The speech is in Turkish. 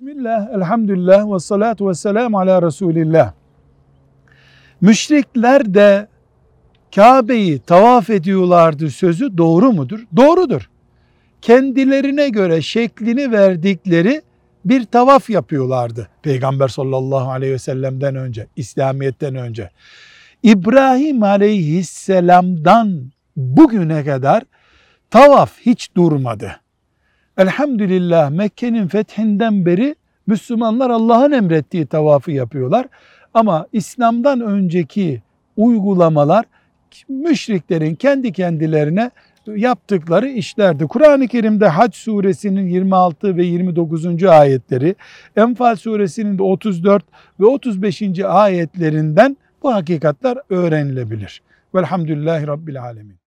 Bismillah, elhamdülillah ve salatu ve selamu ala Resulillah. Müşrikler de Kabe'yi tavaf ediyorlardı sözü doğru mudur? Doğrudur. Kendilerine göre şeklini verdikleri bir tavaf yapıyorlardı. Peygamber sallallahu aleyhi ve sellem'den önce, İslamiyet'ten önce. İbrahim aleyhisselamdan bugüne kadar tavaf hiç durmadı. Elhamdülillah Mekke'nin fethinden beri Müslümanlar Allah'ın emrettiği tavafı yapıyorlar. Ama İslam'dan önceki uygulamalar müşriklerin kendi kendilerine yaptıkları işlerdi. Kur'an-ı Kerim'de Hac suresinin 26 ve 29. ayetleri, Enfal suresinin de 34 ve 35. ayetlerinden bu hakikatler öğrenilebilir. Velhamdülillahi Rabbil Alemin.